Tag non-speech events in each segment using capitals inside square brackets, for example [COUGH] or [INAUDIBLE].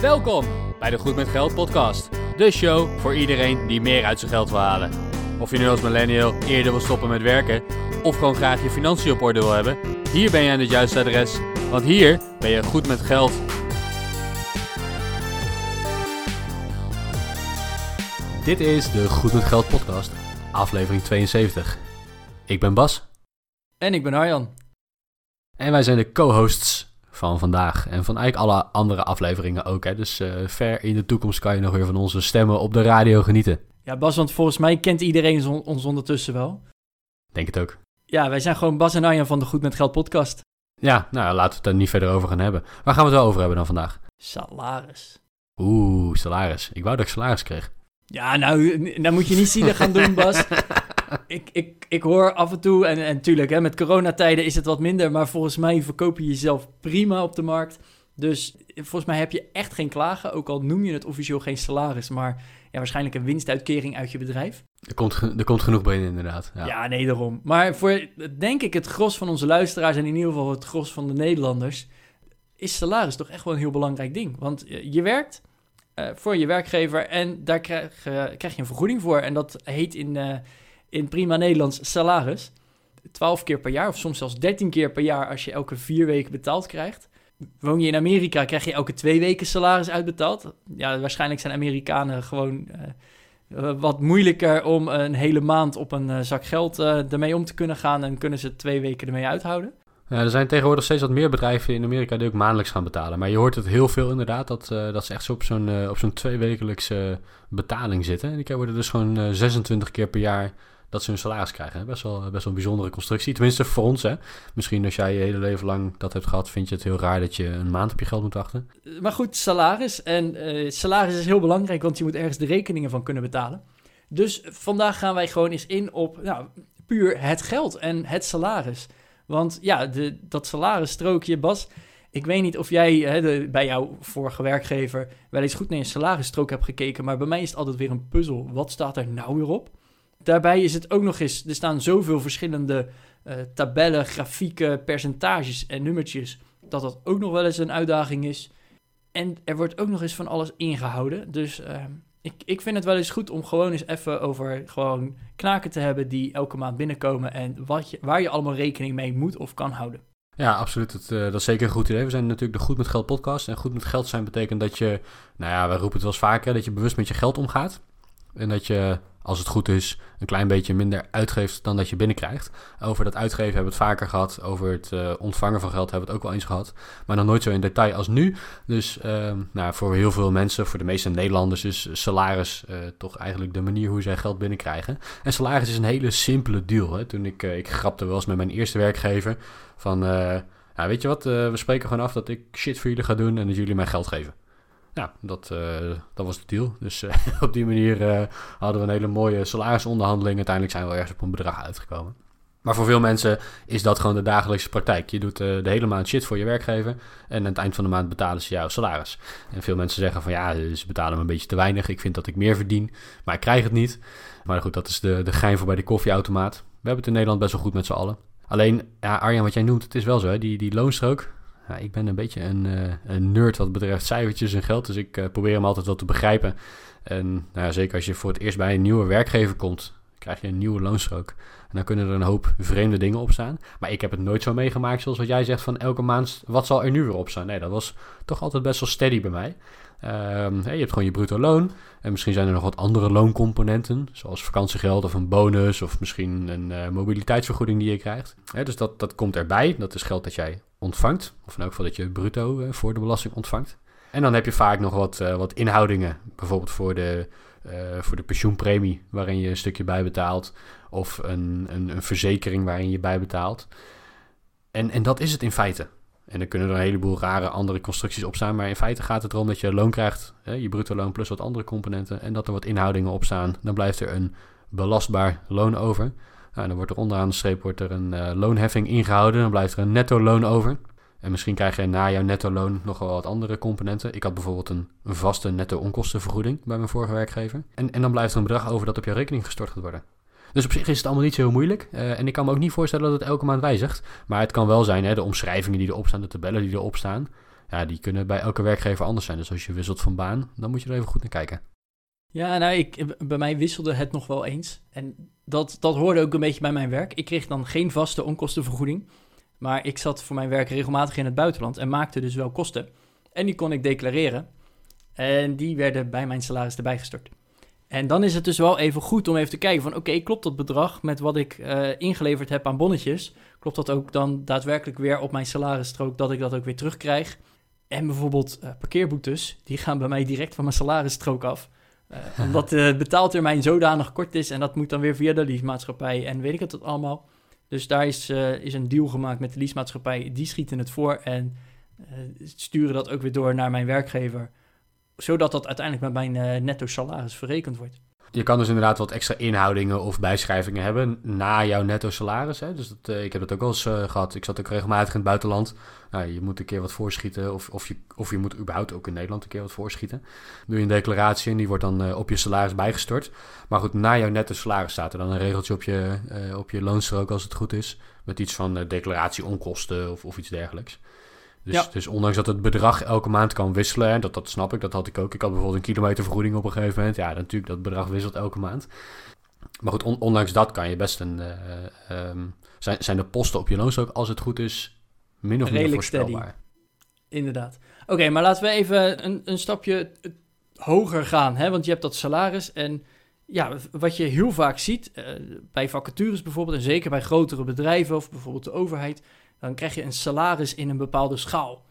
Welkom bij de Goed met Geld podcast. De show voor iedereen die meer uit zijn geld wil halen. Of je nu als millennial eerder wil stoppen met werken of gewoon graag je financiën op orde wil hebben, hier ben je aan het juiste adres, want hier ben je goed met geld. Dit is de Goed met Geld podcast, aflevering 72. Ik ben Bas En ik ben Arjan. en wij zijn de co-hosts van vandaag en van eigenlijk alle andere afleveringen ook. Hè. Dus eh, ver in de toekomst kan je nog weer van onze stemmen op de radio genieten. Ja, Bas, want volgens mij kent iedereen ons ondertussen wel. Denk het ook. Ja, wij zijn gewoon Bas en Arjan van de Goed met Geld podcast. Ja, nou laten we het daar niet verder over gaan hebben. Waar gaan we het wel over hebben dan vandaag? Salaris. Oeh, salaris. Ik wou dat ik salaris kreeg. Ja, nou, n- nou moet je niet zielig gaan doen, Bas. [LAUGHS] Ik, ik, ik hoor af en toe, en, en tuurlijk, hè, met coronatijden is het wat minder, maar volgens mij verkoop je jezelf prima op de markt. Dus volgens mij heb je echt geen klagen, ook al noem je het officieel geen salaris, maar ja, waarschijnlijk een winstuitkering uit je bedrijf. Er komt, er komt genoeg binnen inderdaad. Ja. Ja. nee, daarom. Maar voor, denk ik, het gros van onze luisteraars en in ieder geval het gros van de Nederlanders, is salaris toch echt wel een heel belangrijk ding. Want je werkt eh, voor je werkgever en daar krijg, eh, krijg je een vergoeding voor. En dat heet in, eh, in prima Nederlands salaris. 12 keer per jaar, of soms zelfs 13 keer per jaar als je elke vier weken betaald krijgt. Woon je in Amerika, krijg je elke twee weken salaris uitbetaald. Ja, waarschijnlijk zijn Amerikanen gewoon eh, wat moeilijker om een hele maand op een eh, zak geld eh, ermee om te kunnen gaan en kunnen ze twee weken ermee uithouden. Ja, er zijn tegenwoordig steeds wat meer bedrijven in Amerika die ook maandelijks gaan betalen. Maar je hoort het heel veel inderdaad, dat, dat ze echt zo op zo'n eh, op zo'n tweewekelijkse betaling zitten. En die worden dus gewoon eh, 26 keer per jaar dat ze hun salaris krijgen. Best wel, best wel een bijzondere constructie. Tenminste voor ons hè. Misschien als jij je hele leven lang dat hebt gehad, vind je het heel raar dat je een maand op je geld moet wachten. Eh, Maar goed, salaris. En eh, salaris is heel belangrijk, want je moet ergens de rekeningen van kunnen betalen. Dus vandaag gaan wij gewoon eens in op nou, puur het geld en het salaris. Want ja, de, dat salarisstrookje, Bas. Ik weet niet of jij hè, bij jouw vorige werkgever wel eens goed naar je salarisstrook hebt gekeken. Maar bij mij is het altijd weer een puzzel. Wat staat er nou weer op? Daarbij is het ook nog eens, er staan zoveel verschillende eh, tabellen, grafieken, percentages en nummertjes. Dat dat ook nog wel eens een uitdaging is. En er wordt ook nog eens van alles ingehouden. Dus eh, ik, ik vind het wel eens goed om gewoon eens even over gewoon knaken te hebben die elke maand binnenkomen. En wat je, waar je allemaal rekening mee moet of kan houden. Ja, absoluut. Dat, eh, dat is zeker een goed idee. We zijn natuurlijk de Goed met Geld podcast. En goed met geld zijn betekent dat je, nou ja, wij roepen het wel eens vaker, dat je bewust met je geld omgaat. En dat je, als het goed is, een klein beetje minder uitgeeft dan dat je binnenkrijgt. Over dat uitgeven hebben we het vaker gehad. Over het eh, ontvangen van geld hebben we het ook wel eens gehad. Maar nog nooit zo in detail als nu. Dus ehm, nou, voor heel veel mensen, voor de meeste Nederlanders, is salaris eh, toch eigenlijk de manier hoe zij geld binnenkrijgen. En salaris is een hele simpele deal. Hè? Toen ik, eh, ik grapte wel eens met mijn eerste werkgever van... ja, weet je wat, we spreken gewoon af dat ik shit voor jullie ga doen en dat jullie mij geld geven. Nou, dat, eh, dat was de deal. Dus eh, [LAUGHS] op die manier eh, hadden we een hele mooie salarisonderhandeling. Uiteindelijk zijn we ergens op een bedrag uitgekomen. Maar voor veel mensen is dat gewoon de dagelijkse praktijk. Je doet de hele maand shit voor je werkgever en aan het eind van de maand betalen ze jouw salaris. En veel mensen zeggen van ja, ze betalen me een beetje te weinig. Ik vind dat ik meer verdien, maar ik krijg het niet. Maar goed, dat is de, de gein voor bij de koffieautomaat. We hebben het in Nederland best wel goed met z'n allen. Alleen, ja, Arjan, wat jij noemt, het is wel zo, hè? Die, die loonstrook. Ja, ik ben een beetje een, eh, een nerd wat betreft cijfertjes en geld, dus ik eh, probeer hem altijd wel te begrijpen. En nou ja, zeker als je voor het eerst bij een nieuwe werkgever komt, krijg je een nieuwe loonstrook. En dan kunnen er een hoop vreemde dingen op staan. Maar ik heb het nooit zo meegemaakt zoals wat jij zegt van elke maand, wat zal er nu weer op staan? Nee, dat was toch altijd best wel steady bij mij. Ehm, je hebt gewoon je bruto loon. En misschien zijn er nog wat andere looncomponenten, zoals vakantiegeld of een bonus of misschien een eh, mobiliteitsvergoeding die je krijgt. Dus dat, dat komt erbij. Dat is geld dat jij ontvangt. Of in elk geval dat je bruto eh, voor de belasting ontvangt. En dan heb je vaak nog wat, eh, wat inhoudingen. Bijvoorbeeld voor de, voor de pensioenpremie, waarin je een stukje bijbetaalt. Of een, een, een verzekering waarin je bijbetaalt. En, en dat is het in feite. En dan kunnen er een heleboel rare andere constructies op staan. Maar in feite gaat het erom dat je loon krijgt. Hè, je bruto loon plus wat andere componenten. En dat er wat inhoudingen op staan. Dan blijft er een belastbaar loon over. Nou, dan wordt er onderaan de streep wordt er een eh, loonheffing ingehouden. Dan blijft er een netto loon over. En misschien krijg je na jouw netto loon nog wel wat andere componenten. Ik had bijvoorbeeld een, een vaste netto onkostenvergoeding bij mijn vorige werkgever. En, en dan blijft er een bedrag over dat op jouw rekening gestort gaat worden. Dus op zich is het allemaal niet zo heel moeilijk. Eh, en ik kan me ook niet voorstellen dat het elke maand wijzigt. Maar het kan wel zijn, hè, de omschrijvingen die erop staan, de tabellen die erop staan. ja, die kunnen bij elke werkgever anders zijn. Dus als je wisselt van baan, dan moet je er even goed naar kijken. Ja, nou, ik, bij mij wisselde het nog wel eens. En dat, dat hoorde ook een beetje bij mijn werk. Ik kreeg dan geen vaste onkostenvergoeding. Maar ik zat voor mijn werk regelmatig in het buitenland en maakte dus wel kosten. En die kon ik declareren. En die werden bij mijn salaris erbij gestort. En dan is het dus wel even goed om even te kijken van... oké, klopt dat bedrag met wat ik uh, ingeleverd heb aan bonnetjes? Klopt dat ook dan daadwerkelijk weer op mijn salarisstrook... dat ik dat ook weer terugkrijg? En bijvoorbeeld uh, parkeerboetes, die gaan bij mij direct van mijn salarisstrook af. Uh, [LAUGHS] omdat de betaaltermijn zodanig kort is... en dat moet dan weer via de leasemaatschappij en weet ik het allemaal. Dus daar is, is een deal gemaakt met de leasemaatschappij. Die schieten het voor en sturen dat ook weer door naar mijn werkgever zodat dat uiteindelijk met mijn uh, netto salaris verrekend wordt. Je kan dus inderdaad wat extra inhoudingen of bijschrijvingen hebben na jouw netto salaris. Hè? Dus dat, uh, ik heb dat ook wel eens uh, gehad. Ik zat ook regelmatig in het buitenland. Nou, je moet een keer wat voorschieten of, of, je, of je moet überhaupt ook in Nederland een keer wat voorschieten. Doe je een declaratie en die wordt dan op je salaris bijgestort. Maar goed, na jouw netto salaris staat er dan een regeltje op je, op je loonstrook als het goed is. Met iets van declaratie onkosten of, of iets dergelijks. Dus, ja. dus ondanks dat het bedrag elke maand kan wisselen, en dat, dat snap ik, dat had ik ook. Ik had bijvoorbeeld een kilometervergoeding op een gegeven moment. Ja, natuurlijk, dat bedrag wisselt elke maand. Maar goed, ondanks dat kan je best een... Uh, um, zijn, zijn de posten op je loonstrook, als het goed is, min of meer voorspelbaar. Inderdaad. Oké, maar laten we even een, een stapje hoger gaan. Hè? Want je hebt dat salaris en ja, wat je heel vaak ziet, uh, bij vacatures bijvoorbeeld, en zeker bij grotere bedrijven of bijvoorbeeld de overheid, dan krijg je een salaris in een bepaalde schaal.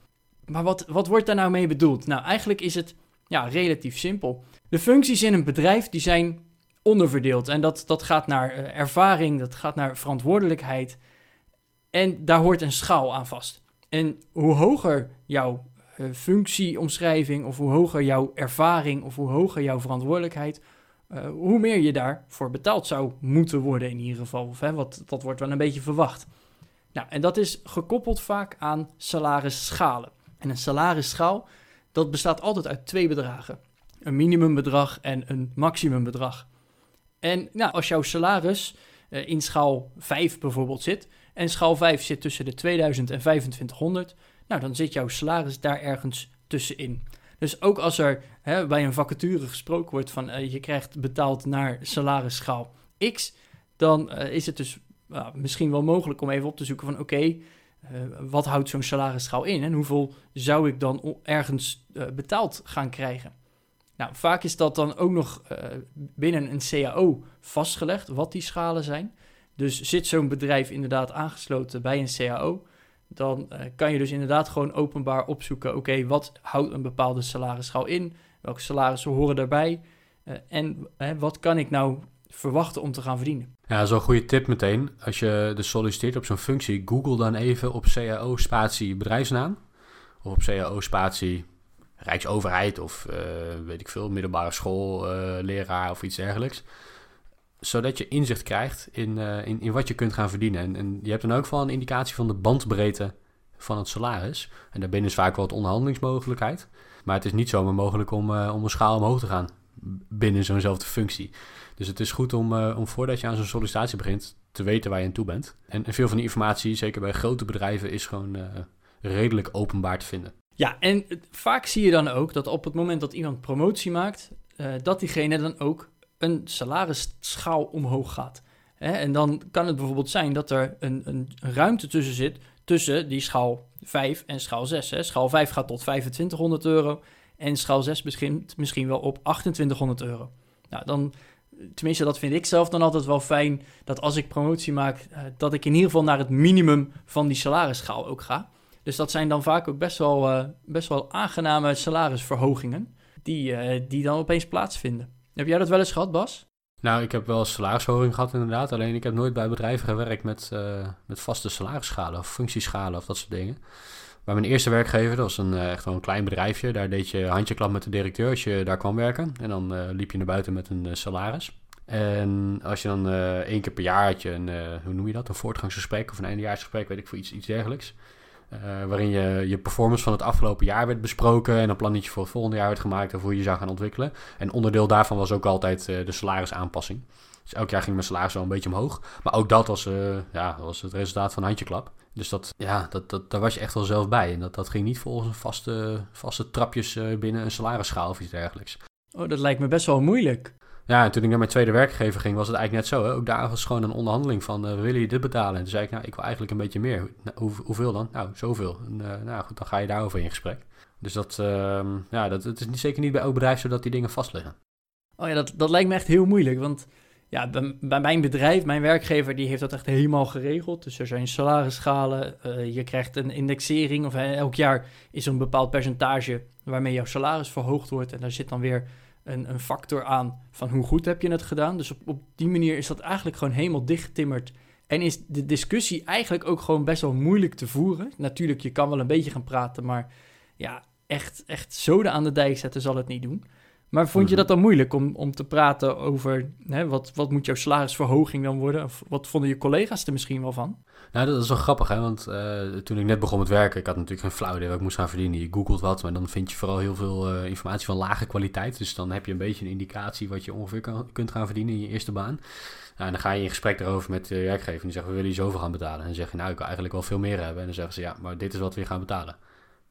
Maar wat, wat wordt daar nou mee bedoeld? Nou, eigenlijk is het ja, relatief simpel. De functies in een bedrijf die zijn onderverdeeld. En dat, dat gaat naar uh, ervaring, dat gaat naar verantwoordelijkheid. En daar hoort een schaal aan vast. En hoe hoger jouw uh, functieomschrijving, of hoe hoger jouw ervaring, of hoe hoger jouw verantwoordelijkheid, uh, hoe meer je daarvoor betaald zou moeten worden in ieder geval. Of, hè, wat, dat wordt wel een beetje verwacht. Nou, en dat is gekoppeld vaak aan salarisschalen. En een salarisschaal, dat bestaat altijd uit twee bedragen. Een minimumbedrag en een maximumbedrag. En nou, als jouw salaris uh, in schaal 5 bijvoorbeeld zit, en schaal 5 zit tussen de 2000 en 2500, nou, dan zit jouw salaris daar ergens tussenin. Dus ook als er hè, bij een vacature gesproken wordt van uh, je krijgt betaald naar salarisschaal X, dan uh, is het dus misschien wel mogelijk om even op te zoeken van oké, uh, wat houdt zo'n salarisschaal in en hoeveel zou ik dan ergens uh, betaald gaan krijgen? Nou, vaak is dat dan ook nog uh, binnen een CAO vastgelegd, wat die schalen zijn. Dus zit zo'n bedrijf inderdaad aangesloten bij een CAO, dan kan je dus inderdaad gewoon openbaar opzoeken, oké, wat houdt een bepaalde salarisschaal in? Welke salarissen horen daarbij? en wat kan ik nou verwachten om te gaan verdienen. Ja, een goede tip meteen. Als je dus solliciteert op zo'n functie, google dan even op CAO spatie bedrijfsnaam. Of op CAO spatie Rijksoverheid of uh, weet ik veel, middelbare school, uh, leraar of iets dergelijks. Zodat je inzicht krijgt in, uh, in, in wat je kunt gaan verdienen. En, en je hebt dan ook wel een indicatie van de bandbreedte van het salaris. En daarbinnen is vaak wat onderhandelingsmogelijkheid. Maar het is niet zomaar mogelijk om, om een schaal omhoog te gaan binnen zo'nzelfde functie. Dus het is goed om, uh, om voordat je aan zo'n sollicitatie begint te weten waar je aan toe bent. En, en veel van die informatie, zeker bij grote bedrijven, is gewoon uh, redelijk openbaar te vinden. Ja, en vaak zie je dan ook dat op het moment dat iemand promotie maakt, uh, dat diegene dan ook een salarisschaal omhoog gaat. Hè? En dan kan het bijvoorbeeld zijn dat er een, een ruimte tussen zit tussen die schaal 5 en schaal 6. Hè? Schaal 5 gaat tot 2500 euro en schaal 6 begint misschien wel op 2800 euro. Nou, dan tenminste, dat vind ik zelf dan altijd wel fijn, dat als ik promotie maak, uh, dat ik in ieder geval naar het minimum van die salarisschaal ook ga. Dus dat zijn dan vaak ook best wel, uh, best wel aangename salarisverhogingen, die, uh, die dan opeens plaatsvinden. Heb jij dat wel eens gehad, Bas? Nou, ik heb wel salarisverhoging gehad inderdaad, alleen ik heb nooit bij bedrijven gewerkt met, met vaste salarisschalen of functieschalen of dat soort dingen. Bij mijn eerste werkgever, dat was een, echt wel een klein bedrijfje. Daar deed je handjeklap met de directeur als je daar kwam werken. En dan uh, liep je naar buiten met een uh, salaris. En als je dan één keer per jaar had je een, hoe noem je dat, een voortgangsgesprek of een eindejaarsgesprek, weet ik voor iets, iets dergelijks. waarin je, je performance van het afgelopen jaar werd besproken en een plannetje voor het volgende jaar werd gemaakt over hoe je zou gaan ontwikkelen. En onderdeel daarvan was ook altijd de salarisaanpassing. Dus elk jaar ging mijn salaris wel een beetje omhoog. Maar ook dat was, ja, dat was het resultaat van handjeklap. Dus dat, ja, dat, dat, daar was je echt wel zelf bij. En dat, dat ging niet volgens een vaste, vaste trapjes uh, binnen een salarisschaal of iets dergelijks. Oh, dat lijkt me best wel moeilijk. Ja, en toen ik naar mijn tweede werkgever ging, was het eigenlijk net zo. Hè? Ook daar was gewoon een onderhandeling van, uh, willen je dit betalen? En toen zei ik, nou, ik wil eigenlijk een beetje meer. Nou, hoe, hoeveel dan? Nou, zoveel. En, uh, nou goed, dan ga je daarover in gesprek. Dus dat, uh, ja, dat het is zeker niet bij elk bedrijf zo dat die dingen vastliggen. Oh ja, dat, dat lijkt me echt heel moeilijk, want ja, bij, mijn bedrijf, mijn werkgever, die heeft dat echt helemaal geregeld. Dus er zijn salarisschalen, uh, je krijgt een indexering of elk jaar is er een bepaald percentage waarmee jouw salaris verhoogd wordt. En daar zit dan weer een, een factor aan van hoe goed heb je het gedaan. Dus op, op die manier is dat eigenlijk gewoon helemaal dichtgetimmerd. En is de discussie eigenlijk ook gewoon best wel moeilijk te voeren. Natuurlijk, je kan wel een beetje gaan praten, maar ja, echt, echt zoden aan de dijk zetten zal het niet doen. Maar vond je Mhm. dat dan moeilijk om, om te praten over hè, wat, wat moet jouw salarisverhoging dan worden? Of wat vonden je collega's er misschien wel van? Nou, dat is wel grappig, hè? want uh, toen ik net begon met werken, ik had natuurlijk geen flauw idee wat ik moest gaan verdienen. Je googelt wat, maar dan vind je vooral heel veel uh, informatie van lage kwaliteit. Dus dan heb je een beetje een indicatie wat je ongeveer kan, kunt gaan verdienen in je eerste baan. Nou, en dan ga je in gesprek erover met de werkgever en die zeggen, we willen je zoveel gaan betalen. En dan zeg je, nou, ik wil eigenlijk wel veel meer hebben. En dan zeggen ze, ja, maar dit is wat we gaan betalen.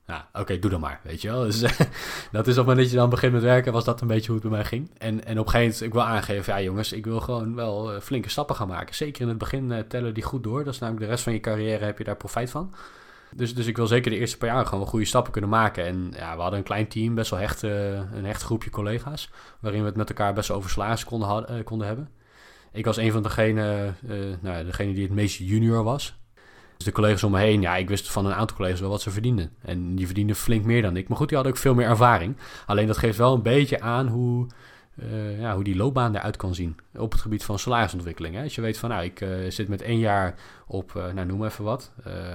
Nou, oké, doe dan maar, weet je wel. [LAUGHS] Dus dat is op het moment dat je dan begint met werken, was dat een beetje hoe het bij mij ging. En, en op een gegeven moment, ik wil aangeven, ja jongens, ik wil gewoon wel uh, flinke stappen gaan maken. Zeker in het begin uh, tellen die goed door. Dat is namelijk de rest van je carrière, heb je daar profijt van. Dus, dus ik wil zeker de eerste paar jaar gewoon goede stappen kunnen maken. En ja, we hadden een klein team, best wel hecht, een hecht groepje collega's, waarin we het met elkaar best wel over salaris konden, konden hebben. Ik was een van degenen, nou, degene die het meest junior was. Dus de collega's om me heen, ja, ik wist van een aantal collega's wel wat ze verdienden. En die verdienden flink meer dan ik. Maar goed, die hadden ook veel meer ervaring. Alleen dat geeft wel een beetje aan hoe, uh, ja, hoe die loopbaan eruit kan zien. Op het gebied van salarisontwikkeling. Hè. Als je weet van, nou, ik uh, zit met één jaar op, uh, nou noem even wat.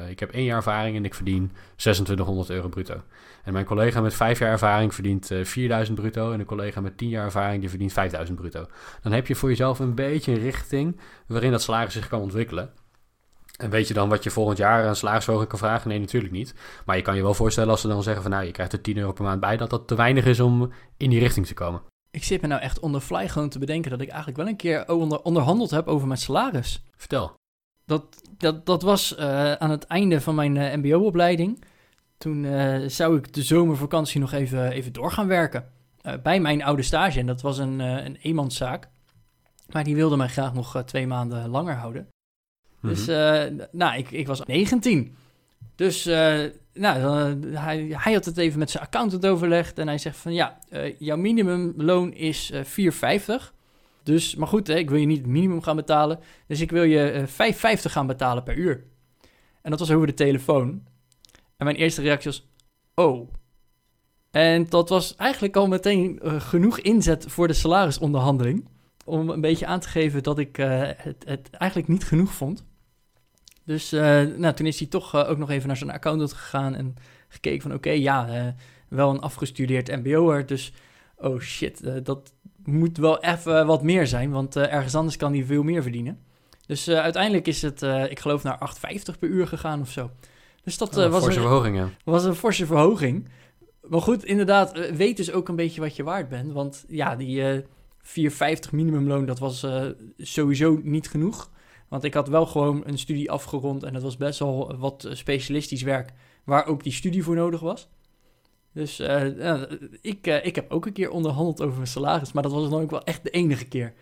ik heb één jaar ervaring en ik verdien 2600 euro bruto. En mijn collega met vijf jaar ervaring verdient 4000 bruto. En een collega met 10 jaar ervaring die verdient 5000 bruto. Dan heb je voor jezelf een beetje een richting waarin dat salaris zich kan ontwikkelen. En weet je dan wat je volgend jaar aan salarisverhoging kan vragen? Nee, natuurlijk niet. Maar je kan je wel voorstellen als ze dan zeggen van... nou, je krijgt er 10 euro per maand bij... dat dat te weinig is om in die richting te komen. Ik zit me nou echt on the fly gewoon te bedenken... dat ik eigenlijk wel een keer onder, onderhandeld heb over mijn salaris. Vertel. Dat, dat, dat was uh, aan het einde van mijn uh, mbo-opleiding. Toen uh, zou ik de zomervakantie nog even, even door gaan werken. Bij mijn oude stage. En dat was een, een eenmanszaak. Maar die wilde mij graag nog twee maanden langer houden. Dus uh, nou, ik, ik was 19. Dus uh, nou, uh, hij, hij had het even met zijn accountant overlegd. En hij zegt van ja, jouw minimumloon is 4,50. Dus, maar goed, hè, ik wil je niet het minimum gaan betalen. Dus ik wil je 5,50 gaan betalen per uur. En dat was over de telefoon. En mijn eerste reactie was, oh. En dat was eigenlijk al meteen genoeg inzet voor de salarisonderhandeling. Om een beetje aan te geven dat ik het, het eigenlijk niet genoeg vond. Dus uh, nou, toen is hij toch uh, ook nog even naar zijn accountant gegaan en gekeken van oké, okay, ja, uh, wel een afgestudeerd mbo'er, dus oh shit, dat moet wel even wat meer zijn, want ergens anders kan hij veel meer verdienen. Dus uiteindelijk is het, ik geloof, naar 8,50 per uur gegaan of zo. Dus dat oh, was, een, verhoging, ja. was een forse verhoging. Maar goed, inderdaad, weet dus ook een beetje wat je waard bent, want ja, die 4,50 minimumloon, dat was sowieso niet genoeg. Want ik had wel gewoon een studie afgerond en dat was best wel wat specialistisch werk waar ook die studie voor nodig was. Dus uh, ik, uh, ik heb ook een keer onderhandeld over mijn salaris, maar dat was dan ook wel echt de enige keer.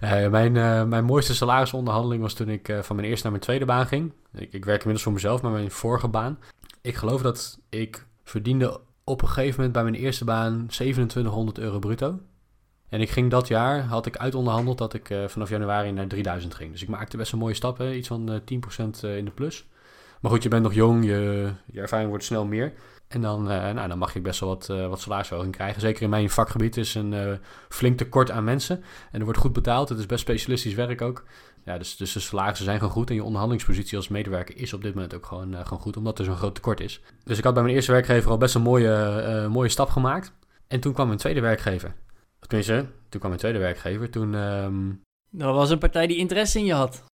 [LAUGHS] mijn, mijn mooiste salarisonderhandeling was toen ik van mijn eerste naar mijn tweede baan ging. Ik, ik werk inmiddels voor mezelf, maar mijn vorige baan. Ik geloof dat ik verdiende op een gegeven moment bij mijn eerste baan 2700 euro bruto. En ik ging dat jaar, had ik uitonderhandeld dat ik uh, vanaf januari naar 3000 ging. Dus ik maakte best een mooie stappen, iets van uh, 10% in de plus. Maar goed, je bent nog jong, je, ervaring wordt snel meer. En dan, uh, nou, dan mag je best wel wat, wat salarisverhoging krijgen. Zeker in mijn vakgebied is een flink tekort aan mensen. En er wordt goed betaald, het is best specialistisch werk ook. Ja, dus, dus de salarissen zijn gewoon goed en je onderhandelingspositie als medewerker is op dit moment ook gewoon, gewoon goed, omdat er zo'n groot tekort is. Dus ik had bij mijn eerste werkgever al best een mooie, mooie stap gemaakt. En toen kwam mijn tweede werkgever. Tenminste, toen kwam mijn tweede werkgever. Toen. Um... Dat was een partij die interesse in je had.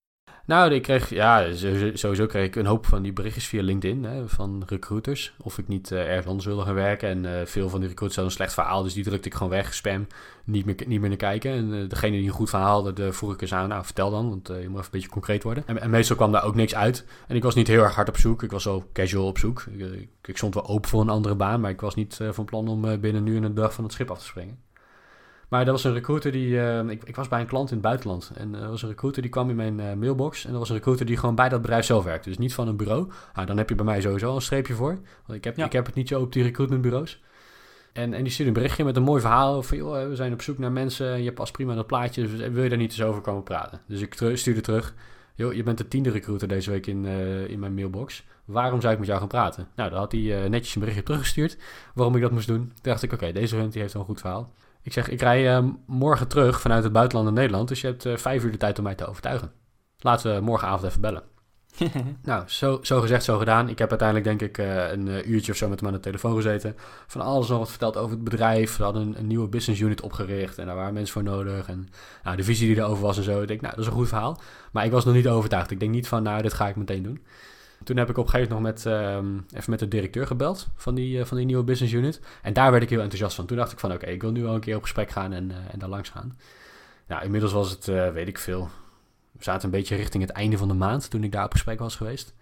Nou, ik kreeg, ja, sowieso kreeg ik een hoop van die berichtjes via LinkedIn hè, van recruiters. Of ik niet uh, ergens anders wilde gaan werken. En uh, veel van die recruiters hadden een slecht verhaal, dus die drukte ik gewoon weg, spam, niet meer, niet meer naar kijken. En uh, degene die een goed verhaal had, de vroeg ik eens aan, nou vertel dan, want je moet even een beetje concreet worden. En, en, meestal kwam daar ook niks uit. En ik was niet heel erg hard op zoek, ik was zo casual op zoek. Ik, ik, ik stond wel open voor een andere baan, maar ik was niet van plan om binnen nu en een dag van het schip af te springen. Maar dat was een recruiter die... Uh, ik, ik, was bij een klant in het buitenland. En er was een recruiter die kwam in mijn uh, mailbox. En dat was een recruiter die gewoon bij dat bedrijf zelf werkte. Dus niet van een bureau. Nou, dan heb je bij mij sowieso een streepje voor. Want ik heb, ik heb het niet zo op die recruitmentbureaus. En, en die stuurde een berichtje met een mooi verhaal. Van, joh, we zijn op zoek naar mensen. Je past prima dat plaatje. Dus wil je daar niet eens over komen praten? Dus ik stuurde terug. Joh, je bent de tiende recruiter deze week in, uh, in mijn mailbox. Waarom zou ik met jou gaan praten? Nou, dan had hij netjes een berichtje teruggestuurd. Waarom ik dat moest doen. Toen dacht ik, oké, deze vent heeft wel een goed verhaal. Ik zeg, ik rij uh, morgen terug vanuit het buitenland in Nederland. Dus je hebt uh, vijf uur de tijd om mij te overtuigen. Laten we morgenavond even bellen. [LAUGHS] nou, zo, zo gezegd, zo gedaan. Ik heb uiteindelijk denk ik uh, een uurtje of zo met hem aan de telefoon gezeten. Van alles nog wat verteld over het bedrijf. We hadden een, een, nieuwe business unit opgericht en daar waren mensen voor nodig. En nou, de visie die erover was en zo. Ik denk, nou, dat is een goed verhaal. Maar ik was nog niet overtuigd. Ik denk niet van, nou, dit ga ik meteen doen. Toen heb ik op een gegeven moment met, um, even met de directeur gebeld van die, uh, van die nieuwe business unit. En daar werd ik heel enthousiast van. Toen dacht ik van oké, ik wil nu wel een keer op gesprek gaan en, uh, en daar langs gaan. Nou, inmiddels was het, uh, weet ik veel, we zaten een beetje richting het einde van de maand toen ik daar op gesprek was geweest.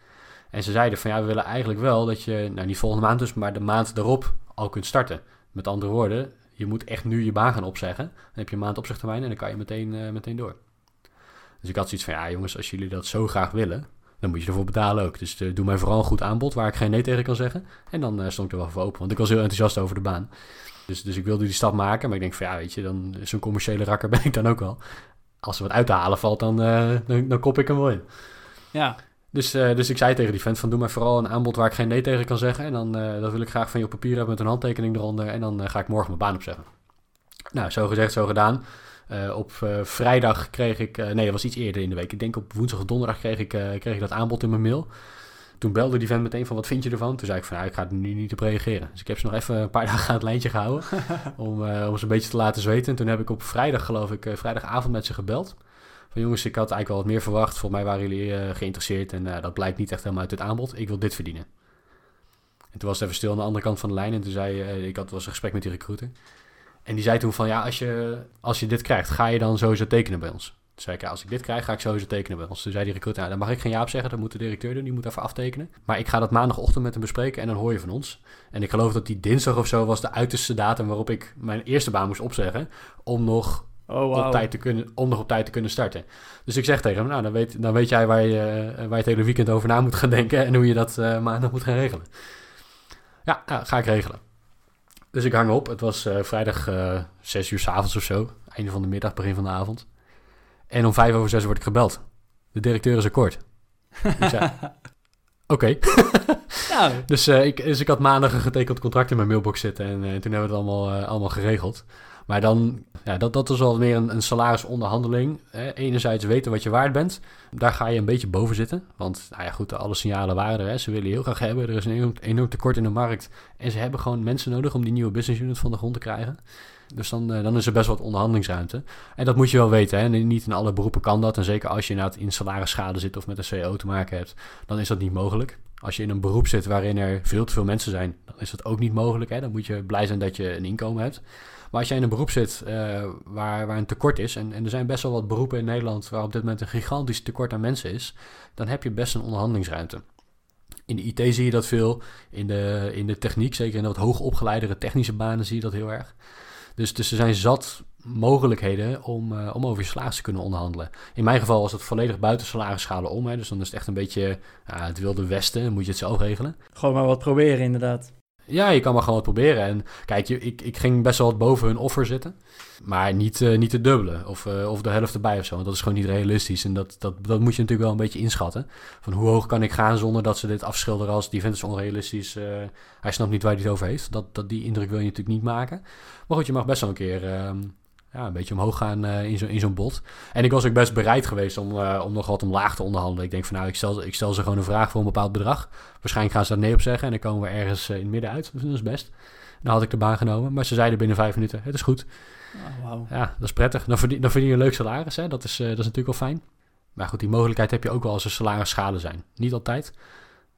En ze zeiden van ja, we willen eigenlijk wel dat je, nou niet volgende maand dus, maar de maand erop al kunt starten. Met andere woorden, je moet echt nu je baan gaan opzeggen. Dan heb je een maand opzegtermijn en dan kan je meteen, meteen door. Dus ik had zoiets van ja jongens, als jullie dat zo graag willen, dan moet je ervoor betalen ook. Dus uh, doe mij vooral een goed aanbod waar ik geen nee tegen kan zeggen. En dan uh, stond ik er wel voor open, want ik was heel enthousiast over de baan. Dus, dus ik wilde die stap maken, maar ik denk van ja, weet je, dan zo'n commerciële rakker [LAUGHS] ben ik dan ook wel. Als er wat uit te halen valt, dan, uh, dan, dan, kop ik hem wel in. Ja. Dus, dus ik zei tegen die vent van doe mij vooral een aanbod waar ik geen nee tegen kan zeggen. En dan dat wil ik graag van je op papier hebben met een handtekening eronder. En dan ga ik morgen mijn baan opzeggen. Nou, zo gezegd, zo gedaan. Uh, op uh, vrijdag kreeg ik, uh, nee, dat was iets eerder in de week. Ik denk op woensdag of donderdag kreeg ik, kreeg ik dat aanbod in mijn mail. Toen belde die vent meteen van, wat vind je ervan? Toen zei ik van, ja, ik ga er nu niet op reageren. Dus ik heb ze nog even een paar [LAUGHS] dagen aan het lijntje gehouden. [LAUGHS] om, om ze een beetje te laten zweten. En toen heb ik op vrijdag, geloof ik, vrijdagavond met ze gebeld. Van jongens, ik had eigenlijk wel wat meer verwacht. Volgens mij waren jullie geïnteresseerd. En dat blijkt niet echt helemaal uit het aanbod. Ik wil dit verdienen. En toen was het even stil aan de andere kant van de lijn. En toen zei ik had was een gesprek met die recruiter. En die zei toen van, ja, als je, als je dit krijgt, ga je dan sowieso tekenen bij ons? Toen zei ik, ja, als ik dit krijg, ga ik sowieso tekenen bij ons. Toen zei die recruiter, nou, dan mag ik geen ja op zeggen, dat moet de directeur doen, die moet even aftekenen. Maar ik ga dat maandagochtend met hem bespreken en dan hoor je van ons. En ik geloof dat die dinsdag of zo was de uiterste datum waarop ik mijn eerste baan moest opzeggen, om nog Oh, wow. op tijd te kunnen, om nog op tijd te kunnen starten. Dus ik zeg tegen hem, nou, dan weet, dan weet jij waar je, uh, waar je het hele weekend over na moet gaan denken en hoe je dat uh, maandag moet gaan regelen. Ja, ja, ga ik regelen. Dus ik hang op. Het was uh, vrijdag uh, zes uur s avonds of zo. Einde van de middag, begin van de avond. En om vijf over zes word ik gebeld. De directeur is akkoord. [LAUGHS] Oké. [LAUGHS] Nou. [LAUGHS] dus, uh, ik, dus ik had maandag een getekend contract in mijn mailbox zitten. En toen hebben we het allemaal, allemaal geregeld. Maar dan, ja, dat, dat is wel meer een, een salarisonderhandeling. Hè. Enerzijds weten wat je waard bent. Daar ga je een beetje boven zitten. Want, nou ja, goed, alle signalen waren er. Ze willen heel graag hebben. Er is een enorm, tekort in de markt. En ze hebben gewoon mensen nodig om die nieuwe business unit van de grond te krijgen. Dus dan, dan is er best wat onderhandelingsruimte. En dat moet je wel weten. Hè. Niet in alle beroepen kan dat. En zeker als je inderdaad in salarisschade zit of met een CEO te maken hebt, dan is dat niet mogelijk. Als je in een beroep zit waarin er veel te veel mensen zijn, dan is dat ook niet mogelijk. Hè. Dan moet je blij zijn dat je een inkomen hebt. Maar als jij in een beroep zit uh, waar, waar een tekort is, en, en er zijn best wel wat beroepen in Nederland waar op dit moment een gigantisch tekort aan mensen is, dan heb je best een onderhandelingsruimte. In de IT zie je dat veel, in de, in de techniek, zeker in de wat hoogopgeleidere technische banen zie je dat heel erg. Dus, dus er zijn zat mogelijkheden om, uh, om over je salaris te kunnen onderhandelen. In mijn geval was het volledig buiten salarisschalen om. Hè, dus dan is het echt een beetje het wilde westen. Moet je het zelf regelen. Gewoon maar wat proberen inderdaad. Ja, je kan maar gewoon wat proberen. En kijk, ik, ik ging best wel wat boven hun offer zitten. Maar niet, uh, niet te dubbele of, uh, of de helft erbij of zo. Want dat is gewoon niet realistisch. En dat, dat, dat moet je natuurlijk wel een beetje inschatten. Van hoe hoog kan ik gaan zonder dat ze dit afschilderen als die vindt het onrealistisch. Uh, hij snapt niet waar hij het over heeft. Dat, dat, die indruk wil je natuurlijk niet maken. Maar goed, je mag best wel een keer ehm, ja, een beetje omhoog gaan uh, in zo'n in zo'n bot. En ik was ook best bereid geweest om, uh, om nog wat omlaag te onderhandelen. Ik denk van nou, ik stel, ik stel ze gewoon een vraag voor een bepaald bedrag. Waarschijnlijk gaan ze daar nee op zeggen en dan komen we ergens uh, in het midden uit. Dus dat is best. Dan had ik de baan genomen. Maar ze zeiden binnen vijf minuten, het is goed. Oh, wow. Ja, dat is prettig. Dan verdien, dan verdien je een leuk salaris, hè. Dat is, dat is natuurlijk wel fijn. Maar goed, die mogelijkheid heb je ook wel als er salarisschalen zijn. Niet altijd.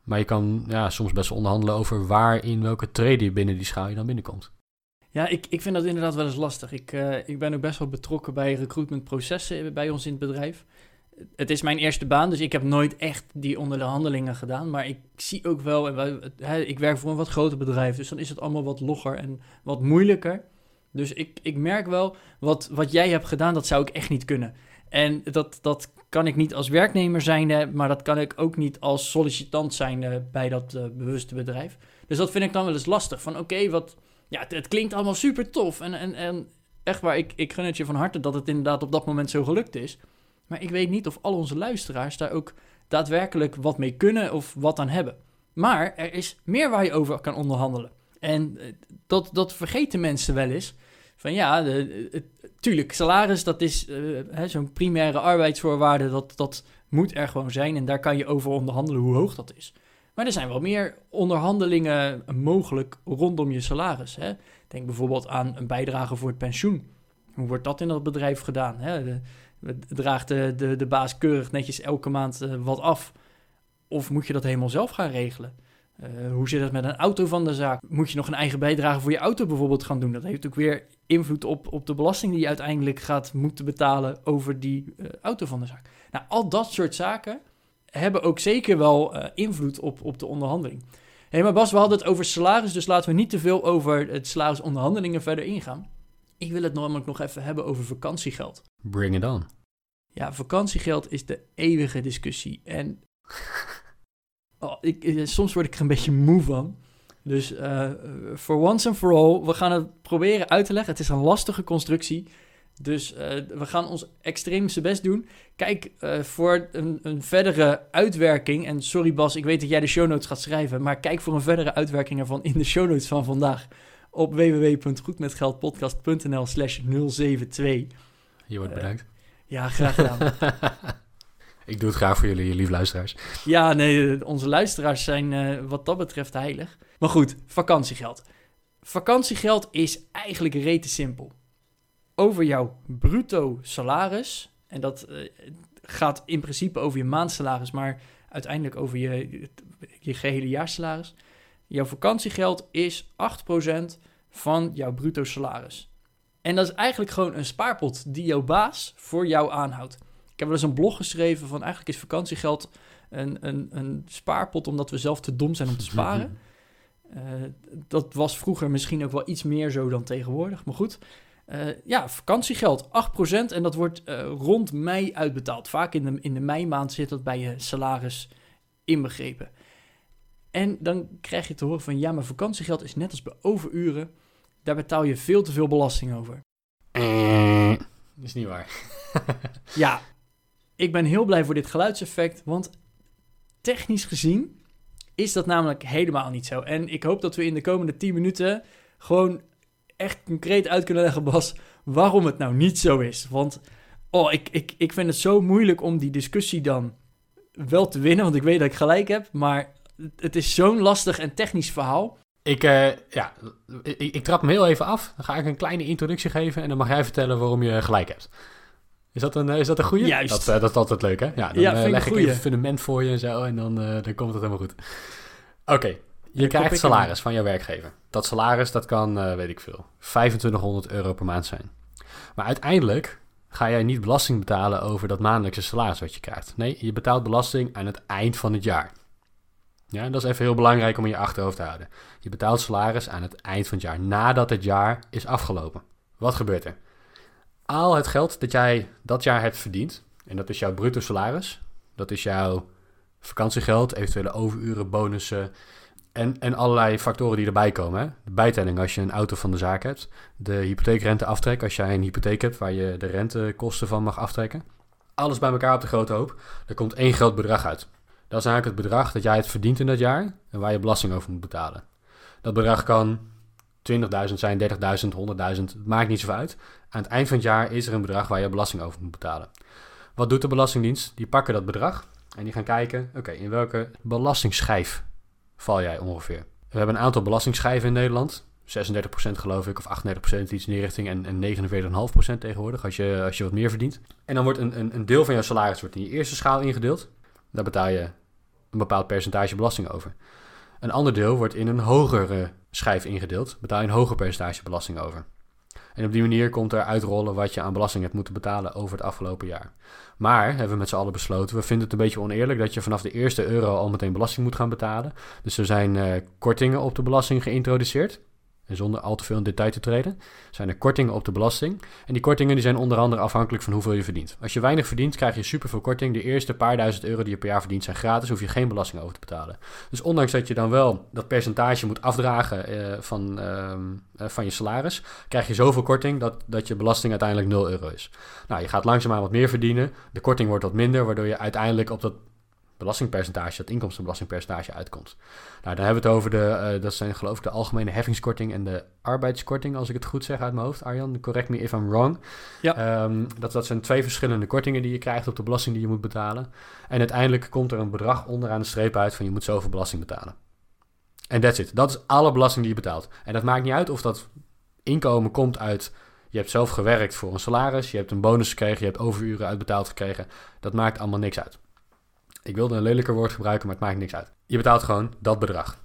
Maar je kan ja, soms best wel onderhandelen over waar in welke trade binnen die schaal je dan binnenkomt. Ja, ik, ik vind dat inderdaad wel eens lastig. Ik, uh, ik ben ook best wel betrokken bij recruitmentprocessen bij ons in het bedrijf. Het is mijn eerste baan, dus ik heb nooit echt die onderhandelingen gedaan. Maar ik zie ook wel, en ik werk voor een wat groter bedrijf, dus dan is het allemaal wat logger en wat moeilijker. Dus ik, ik merk wel, wat, wat jij hebt gedaan, dat zou ik echt niet kunnen. En dat, dat kan ik niet als werknemer zijn, maar dat kan ik ook niet als sollicitant zijn bij dat uh, bewuste bedrijf. Dus dat vind ik dan wel eens lastig. Van oké, wat ja, het, klinkt allemaal super tof. En, en, en echt waar, ik, ik gun het je van harte dat het inderdaad op dat moment zo gelukt is. Maar ik weet niet of al onze luisteraars daar ook daadwerkelijk wat mee kunnen of wat aan hebben. Maar er is meer waar je over kan onderhandelen. En eh, dat, dat vergeten mensen wel eens. Van ja, de, tuurlijk, salaris, dat is uh, zo'n primaire arbeidsvoorwaarde, dat, dat moet er gewoon zijn. En daar kan je over onderhandelen hoe hoog dat is. Maar er zijn wel meer onderhandelingen mogelijk rondom je salaris. Hè? Denk bijvoorbeeld aan een bijdrage voor het pensioen. Hoe wordt dat in dat bedrijf gedaan? Hè? Draagt de, de, de baas keurig netjes elke maand uh, wat af? Of moet je dat helemaal zelf gaan regelen? Uh, hoe zit het met een auto van de zaak? Moet je nog een eigen bijdrage voor je auto bijvoorbeeld gaan doen? Dat heeft ook weer invloed op, op de belasting die je uiteindelijk gaat moeten betalen over die uh, auto van de zaak. Nou, al dat soort zaken hebben ook zeker wel uh, invloed op, op de onderhandeling. Hé, hey, maar Bas, we hadden het over salaris, dus laten we niet te veel over het salarisonderhandelingen verder ingaan. Ik wil het namelijk nog even hebben over vakantiegeld. Bring it on. Ja, vakantiegeld is de eeuwige discussie. En [LAUGHS] oh, ik, eh, soms word ik er een beetje moe van. Dus for uh, once and for all, we gaan het proberen uit te leggen. Het is een lastige constructie. Dus uh, we gaan ons extreemste best doen. Kijk uh, voor een, een, verdere uitwerking. En sorry Bas, ik weet dat jij de show notes gaat schrijven. Maar kijk voor een verdere uitwerking ervan in de show notes van vandaag. Op www.goedmetgeldpodcast.nl slash 072. Je wordt bedankt. Uh, ja, graag gedaan. [LAUGHS] ik doe het graag voor jullie, lieve luisteraars. Ja, nee, onze luisteraars zijn wat dat betreft heilig. Maar goed, vakantiegeld. Vakantiegeld is eigenlijk rete simpel over jouw bruto salaris. En dat uh, gaat in principe over je maandsalaris, maar uiteindelijk over je, je gehele jaarsalaris. Jouw vakantiegeld is 8% van jouw bruto salaris. En dat is eigenlijk gewoon een spaarpot die jouw baas voor jou aanhoudt. Ik heb wel eens een blog geschreven van eigenlijk is vakantiegeld een, een, een spaarpot omdat we zelf te dom zijn om te [LAUGHS] sparen. Uh, dat was vroeger misschien ook wel iets meer zo dan tegenwoordig, maar goed. Uh, ja, vakantiegeld, 8% en dat wordt uh, rond mei uitbetaald. Vaak in de, in de meimaand zit dat bij je salaris inbegrepen. En dan krijg je te horen van ja, maar vakantiegeld is net als bij overuren. Daar betaal je veel te veel belasting over. Dat is niet waar. [LAUGHS] ja, ik ben heel blij voor dit geluidseffect, want technisch gezien is dat namelijk helemaal niet zo. En ik hoop dat we in de komende 10 minuten gewoon echt concreet uit kunnen leggen, Bas, waarom het nou niet zo is. Want oh, ik, ik, ik vind het zo moeilijk om die discussie dan wel te winnen, want ik weet dat ik gelijk heb, maar het is zo'n lastig en technisch verhaal. Ik, uh, ja, ik, ik, trap hem heel even af. Dan ga ik een kleine introductie geven en dan mag jij vertellen waarom je gelijk hebt. Is dat een, is dat een goede? Juist. Dat, uh, dat is altijd leuk, hè? Ja, dan ja, uh, leg ik even een fundament voor je en zo en dan, dan komt het helemaal goed. Oké, je krijgt salaris van jouw werkgever. Dat salaris, dat kan, uh, weet ik veel, 2500 euro per maand zijn. Maar uiteindelijk ga jij niet belasting betalen over dat maandelijkse salaris wat je krijgt. Nee, je betaalt belasting aan het eind van het jaar. Ja, dat is even heel belangrijk om in je achterhoofd te houden. Je betaalt salaris aan het eind van het jaar, nadat het jaar is afgelopen. Wat gebeurt er? Al het geld dat jij dat jaar hebt verdiend, en dat is jouw bruto salaris, dat is jouw vakantiegeld, eventuele overuren, bonussen, en, en allerlei factoren die erbij komen. Hè? De bijtelling als je een auto van de zaak hebt. De hypotheekrente aftrek als jij een hypotheek hebt waar je de rentekosten van mag aftrekken. Alles bij elkaar op de grote hoop. Er komt één groot bedrag uit. Dat is eigenlijk het bedrag dat jij het verdient in dat jaar en waar je belasting over moet betalen. Dat bedrag kan 20.000 zijn, 30.000, 100.000, het maakt niet zoveel uit. Aan het eind van het jaar is er een bedrag waar je belasting over moet betalen. Wat doet de Belastingdienst? Die pakken dat bedrag en die gaan kijken, oké, in welke belastingschijf val jij ongeveer. We hebben een aantal belastingschijven in Nederland. 36% geloof ik, of 38% iets in die richting. En, en 49,5% tegenwoordig, als je, als je wat meer verdient. En dan wordt een, een, een deel van jouw salaris wordt in je eerste schaal ingedeeld. Daar betaal je een bepaald percentage belasting over. Een ander deel wordt in een hogere schijf ingedeeld. Betaal je een hoger percentage belasting over. En op die manier komt er uitrollen wat je aan belasting hebt moeten betalen over het afgelopen jaar. Maar hebben we met z'n allen besloten, we vinden het een beetje oneerlijk dat je vanaf de eerste euro al meteen belasting moet gaan betalen. Dus er zijn uh, kortingen op de belasting geïntroduceerd. Zonder al te veel in detail te treden, zijn er kortingen op de belasting. En die kortingen die zijn onder andere afhankelijk van hoeveel je verdient. Als je weinig verdient, krijg je superveel korting. De eerste paar duizend euro die je per jaar verdient zijn gratis, hoef je geen belasting over te betalen. Dus ondanks dat je dan wel dat percentage moet afdragen uh, van, uh, van je salaris, krijg je zoveel korting dat, dat je belasting uiteindelijk 0 euro is. Nou, je gaat langzaamaan wat meer verdienen. De korting wordt wat minder, waardoor je uiteindelijk op dat belastingpercentage, dat inkomstenbelastingpercentage uitkomt. Nou, dan hebben we het over de, uh, dat zijn geloof ik de algemene heffingskorting en de arbeidskorting, als ik het goed zeg uit mijn hoofd. Arjan, correct me if I'm wrong. Ja. Um, dat, dat zijn twee verschillende kortingen die je krijgt op de belasting die je moet betalen. En uiteindelijk komt er een bedrag onderaan de streep uit van je moet zoveel belasting betalen. En that's it. Dat is alle belasting die je betaalt. En dat maakt niet uit of dat inkomen komt uit je hebt zelf gewerkt voor een salaris, je hebt een bonus gekregen, je hebt overuren uitbetaald gekregen. Dat maakt allemaal niks uit. Ik wilde een lelijker woord gebruiken, maar het maakt niks uit. Je betaalt gewoon dat bedrag.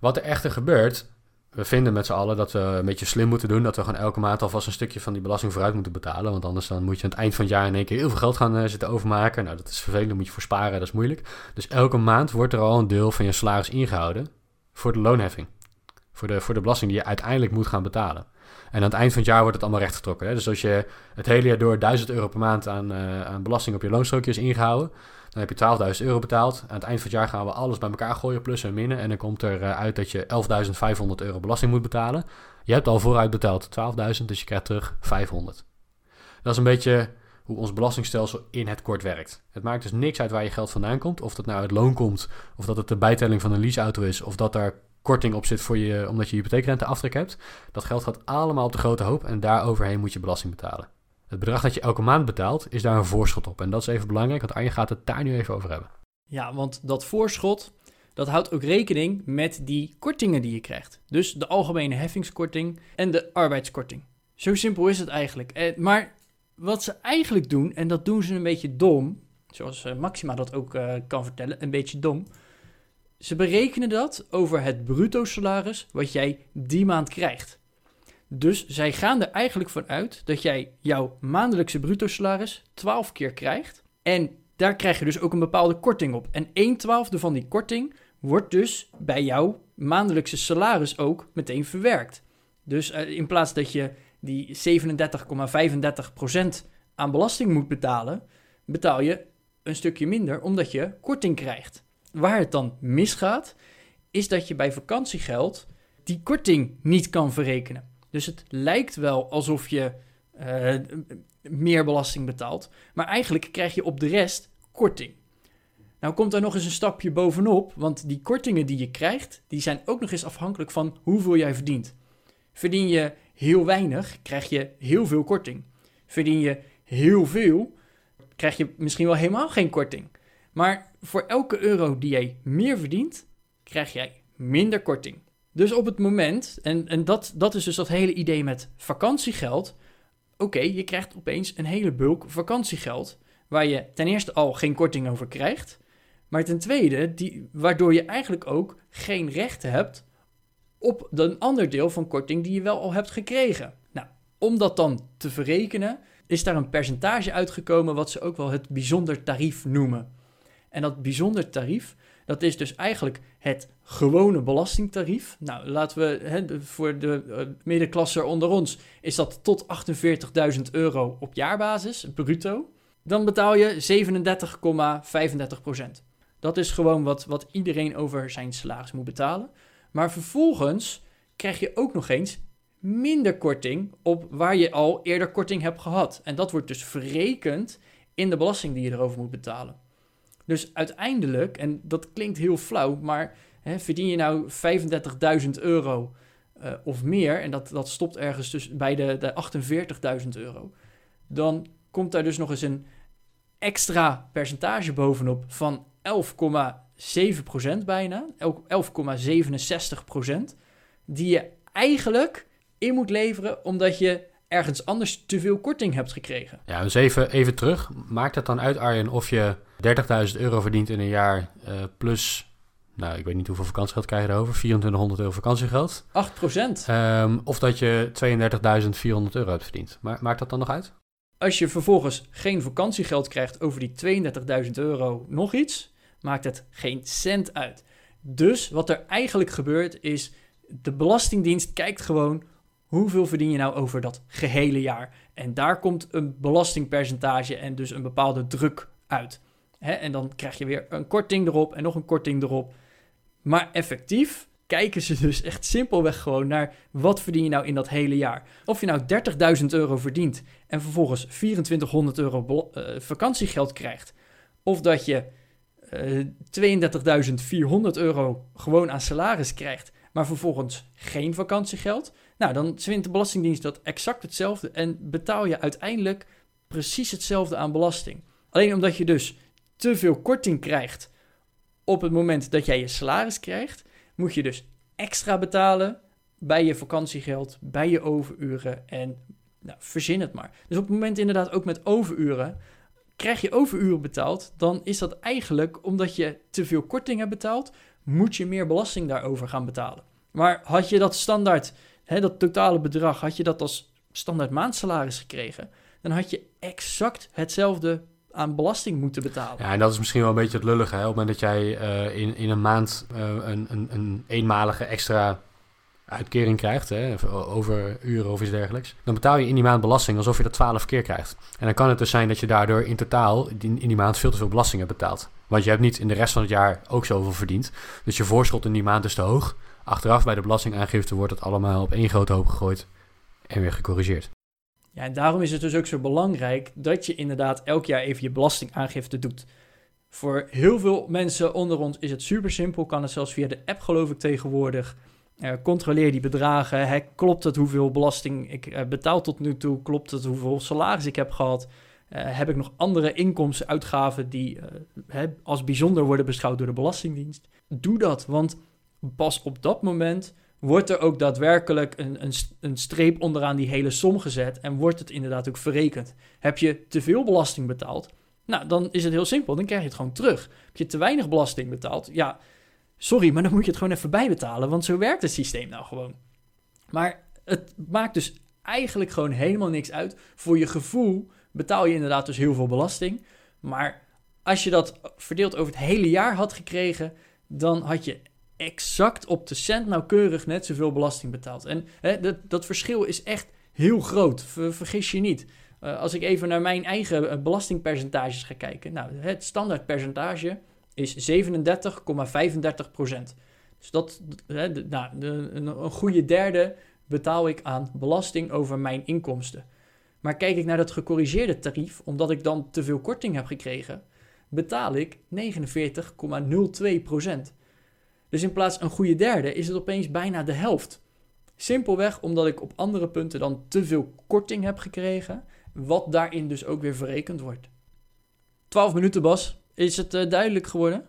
Wat er echter gebeurt, we vinden met z'n allen dat we een beetje slim moeten doen. Dat we gewoon elke maand alvast een stukje van die belasting vooruit moeten betalen. Want anders dan moet je aan het eind van het jaar in één keer heel veel geld gaan uh, zitten overmaken. Nou, dat is vervelend, moet je voor sparen, dat is moeilijk. Dus elke maand wordt er al een deel van je salaris ingehouden voor de loonheffing. Voor de, voor de belasting die je uiteindelijk moet gaan betalen. En aan het eind van het jaar wordt het allemaal rechtgetrokken. Hè? Dus als je het hele jaar door 1000 euro per maand aan, uh, aan belasting op je loonstrookje is ingehouden, dan heb je 12.000 euro betaald. Aan het eind van het jaar gaan we alles bij elkaar gooien, plus en minnen. En dan komt er uh, uit dat je 11.500 euro belasting moet betalen. Je hebt al vooruit betaald 12.000, dus je krijgt terug 500. Dat is een beetje hoe ons belastingstelsel in het kort werkt. Het maakt dus niks uit waar je geld vandaan komt. Of dat nou uit loon komt, of dat het de bijtelling van een leaseauto is, of dat daar korting op zit voor je, omdat je hypotheekrente aftrek hebt. Dat geld gaat allemaal op de grote hoop en daaroverheen moet je belasting betalen. Het bedrag dat je elke maand betaalt, is daar een voorschot op. En dat is even belangrijk, want Arjen gaat het daar nu even over hebben. Ja, want dat voorschot, dat houdt ook rekening met die kortingen die je krijgt. Dus de algemene heffingskorting en de arbeidskorting. Zo simpel is het eigenlijk. Eh, maar wat ze eigenlijk doen, en dat doen ze een beetje dom, zoals eh, Maxima dat ook uh, kan vertellen, een beetje dom. Ze berekenen dat over het bruto salaris wat jij die maand krijgt. Dus zij gaan er eigenlijk van uit dat jij jouw maandelijkse bruto salaris 12 keer krijgt. En daar krijg je dus ook een bepaalde korting op. En 1 twaalfde van die korting wordt dus bij jouw maandelijkse salaris ook meteen verwerkt. Dus uh, in plaats dat je die 37,35% aan belasting moet betalen, betaal je een stukje minder omdat je korting krijgt. Waar het dan misgaat, is dat je bij vakantiegeld die korting niet kan verrekenen. Dus het lijkt wel alsof je uh, meer belasting betaalt, maar eigenlijk krijg je op de rest korting. Nou komt er nog eens een stapje bovenop, want die kortingen die je krijgt, die zijn ook nog eens afhankelijk van hoeveel jij verdient. Verdien je heel weinig, krijg je heel veel korting. Verdien je heel veel, krijg je misschien wel helemaal geen korting. Maar voor elke euro die jij meer verdient, krijg jij minder korting. Dus op het moment, en, en dat, dat is dus dat hele idee met vakantiegeld. Oké, je krijgt opeens een hele bulk vakantiegeld. Waar je ten eerste al geen korting over krijgt. Maar ten tweede, die, waardoor je eigenlijk ook geen recht hebt op een ander deel van korting die je wel al hebt gekregen. Nou, om dat dan te verrekenen, is daar een percentage uitgekomen wat ze ook wel het bijzonder tarief noemen. En dat bijzonder tarief, dat is dus eigenlijk het gewone belastingtarief. Nou, laten we hè, voor de uh, middenklasse onder ons is dat tot 48.000 euro op jaarbasis, bruto. Dan betaal je 37,35 procent. Dat is gewoon wat, wat iedereen over zijn salaris moet betalen. Maar vervolgens krijg je ook nog eens minder korting op waar je al eerder korting hebt gehad. En dat wordt dus verrekend in de belasting die je erover moet betalen. Dus uiteindelijk, en dat klinkt heel flauw, maar hè, verdien je nou 35.000 euro uh, of meer, en dat, dat stopt ergens dus bij de, de 48.000 euro, dan komt daar dus nog eens een extra percentage bovenop van 11,7% bijna, 11,67%, die je eigenlijk in moet leveren omdat je ergens anders te veel korting hebt gekregen. Ja, dus even, even terug. Maakt het dan uit, Arjen, of je 30.000 euro verdient in een jaar uh, plus... Nou, ik weet niet hoeveel vakantiegeld krijg je erover. 2400 euro vakantiegeld. 8 procent. Um, of dat je 32.400 euro hebt verdiend. Maar maakt dat dan nog uit? Als je vervolgens geen vakantiegeld krijgt over die 32.000 euro nog iets, maakt het geen cent uit. Dus wat er eigenlijk gebeurt is, de Belastingdienst kijkt gewoon hoeveel verdien je nou over dat gehele jaar. En daar komt een belastingpercentage en dus een bepaalde druk uit. En dan krijg je weer een korting erop en nog een korting erop. Maar effectief kijken ze dus echt simpelweg gewoon naar wat verdien je nou in dat hele jaar. Of je nou 30.000 euro verdient en vervolgens 2400 euro uh, vakantiegeld krijgt. Of dat je uh, eh, 32.400 euro gewoon aan salaris krijgt, maar vervolgens geen vakantiegeld. Nou, dan vindt de Belastingdienst dat exact hetzelfde en betaal je uiteindelijk precies hetzelfde aan belasting. Alleen omdat je dus te veel korting krijgt op het moment dat jij je salaris krijgt, moet je dus extra betalen bij je vakantiegeld, bij je overuren en nou, verzin het maar. Dus op het moment inderdaad ook met overuren, krijg je overuren betaald, dan is dat eigenlijk omdat je te veel korting hebt betaald, moet je meer belasting daarover gaan betalen. Maar had je dat standaard, hè, dat totale bedrag, had je dat als standaard maandsalaris gekregen, dan had je exact hetzelfde aan belasting moeten betalen. Ja, en dat is misschien wel een beetje het lullige. Hè? Op het moment dat jij uh, in, in een maand uh, een, een, een eenmalige extra uitkering krijgt, hè, over uren of iets dergelijks, dan betaal je in die maand belasting alsof je dat 12 keer krijgt. En dan kan het dus zijn dat je daardoor in totaal in, in die maand veel te veel belasting hebt betaald. Want je hebt niet in de rest van het jaar ook zoveel verdiend. Dus je voorschot in die maand is te hoog. Achteraf bij de belastingaangifte wordt het allemaal op één grote hoop gegooid en weer gecorrigeerd. Ja, en daarom is het dus ook zo belangrijk dat je inderdaad elk jaar even je belastingaangifte doet. Voor heel veel mensen onder ons is het super simpel, kan het zelfs via de app geloof ik tegenwoordig. Uh, controleer die bedragen. klopt het hoeveel belasting ik uh, betaal tot nu toe? Klopt het hoeveel salaris ik heb gehad? Uh, heb ik nog andere inkomsten, uitgaven die als bijzonder worden beschouwd door de Belastingdienst? Doe dat, want pas op dat moment wordt er ook daadwerkelijk een, een, een, streep onderaan die hele som gezet en wordt het inderdaad ook verrekend. Heb je te veel belasting betaald? Nou, dan is het heel simpel, dan krijg je het gewoon terug. Heb je te weinig belasting betaald? Ja, sorry, maar dan moet je het gewoon even bijbetalen, want zo werkt het systeem nou gewoon. Maar het maakt dus eigenlijk gewoon helemaal niks uit. Voor je gevoel betaal je inderdaad dus heel veel belasting, maar als je dat verdeeld over het hele jaar had gekregen, dan had je exact op de cent nauwkeurig net zoveel belasting betaalt. En hè, dat, dat verschil is echt heel groot, vergis je niet. Uh, als ik even naar mijn eigen uh, belastingpercentages ga kijken. Nou, het standaardpercentage is 37,35 procent. Dus dat, hè, nou, een, een goede derde betaal ik aan belasting over mijn inkomsten. Maar kijk ik naar dat gecorrigeerde tarief, omdat ik dan te veel korting heb gekregen, betaal ik 49,02 procent. Dus in plaats een goede derde is het opeens bijna de helft. Simpelweg omdat ik op andere punten dan te veel korting heb gekregen, wat daarin dus ook weer verrekend wordt. 12 minuten, Bas. Is het uh, duidelijk geworden?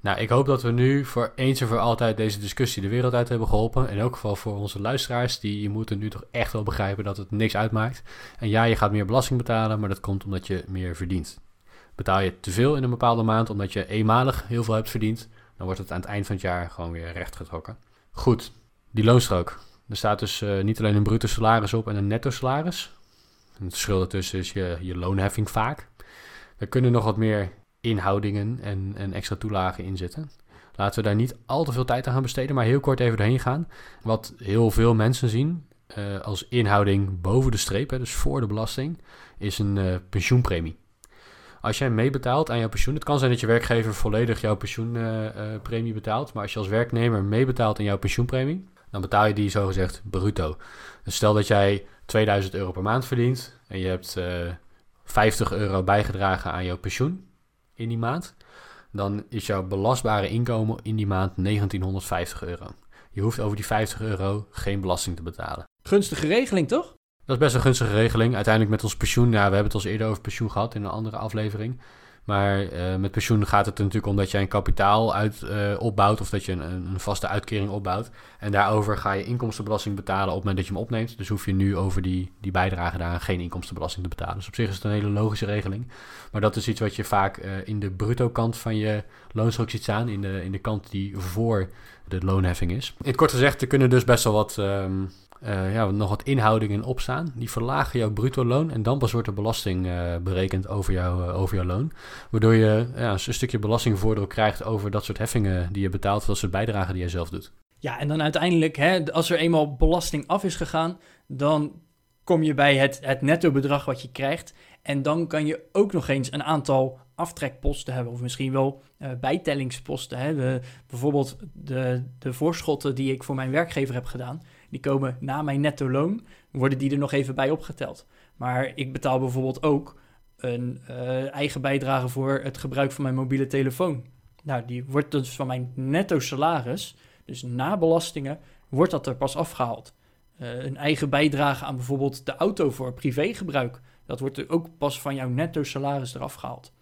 Nou, ik hoop dat we nu voor eens en voor altijd deze discussie de wereld uit hebben geholpen. In elk geval voor onze luisteraars, die moeten nu toch echt wel begrijpen dat het niks uitmaakt. En ja, je gaat meer belasting betalen, maar dat komt omdat je meer verdient. Betaal je te veel in een bepaalde maand omdat je eenmalig heel veel hebt verdiend, dan wordt het aan het eind van het jaar gewoon weer rechtgetrokken. Goed, die loonstrook. Er staat dus uh, niet alleen een bruto salaris op en een netto salaris. het verschil daartussen is je, je loonheffing vaak. Er kunnen nog wat meer inhoudingen en, en extra toelagen in zitten. Laten we daar niet al te veel tijd aan gaan besteden, maar heel kort even doorheen gaan. Wat heel veel mensen zien uh, als inhouding boven de streep, hè, dus voor de belasting, is een uh, pensioenpremie. Als jij meebetaalt aan jouw pensioen, het kan zijn dat je werkgever volledig jouw pensioenpremie uh, betaalt, maar als je als werknemer meebetaalt aan jouw pensioenpremie, dan betaal je die zogezegd bruto. Dus stel dat jij 2000 euro per maand verdient en je hebt 50 euro bijgedragen aan jouw pensioen in die maand, dan is jouw belastbare inkomen in die maand 1950 euro. Je hoeft over die 50 euro geen belasting te betalen. Gunstige regeling, toch? Dat is best een gunstige regeling. Uiteindelijk met ons pensioen, ja, we hebben het al eerder over pensioen gehad in een andere aflevering. Maar uh, met pensioen gaat het er natuurlijk om dat je een kapitaal uit, uh, opbouwt of dat je een, een, vaste uitkering opbouwt. En daarover ga je inkomstenbelasting betalen op het moment dat je hem opneemt. Dus hoef je nu over die, die bijdrage daar geen inkomstenbelasting te betalen. Dus op zich is het een hele logische regeling. Maar dat is iets wat je vaak uh, in de bruto kant van je loonstrook ziet staan. In de, in de kant die voor de loonheffing is. In kort gezegd, er kunnen dus best wel wat... Um, uh, ja, nog wat inhoudingen opstaan. Die verlagen jouw bruto loon en dan pas wordt de belasting uh, berekend over, jou, uh, over jouw loon. Waardoor je ja, een stukje belastingvoordeel krijgt over dat soort heffingen die je betaalt, dat soort bijdragen die je zelf doet. Ja, en dan uiteindelijk, hè, als er eenmaal belasting af is gegaan, dan kom je bij het, het netto bedrag wat je krijgt. En dan kan je ook nog eens een aantal aftrekposten hebben, of misschien wel bijtellingsposten. Hè. Bijvoorbeeld de, de voorschotten die ik voor mijn werkgever heb gedaan die komen na mijn netto loon, worden die er nog even bij opgeteld. Maar ik betaal bijvoorbeeld ook een uh, eigen bijdrage voor het gebruik van mijn mobiele telefoon. Nou, die wordt dus van mijn netto salaris, dus na belastingen, wordt dat er pas afgehaald. Uh, een eigen bijdrage aan bijvoorbeeld de auto voor privégebruik, dat wordt er ook pas van jouw netto salaris eraf gehaald.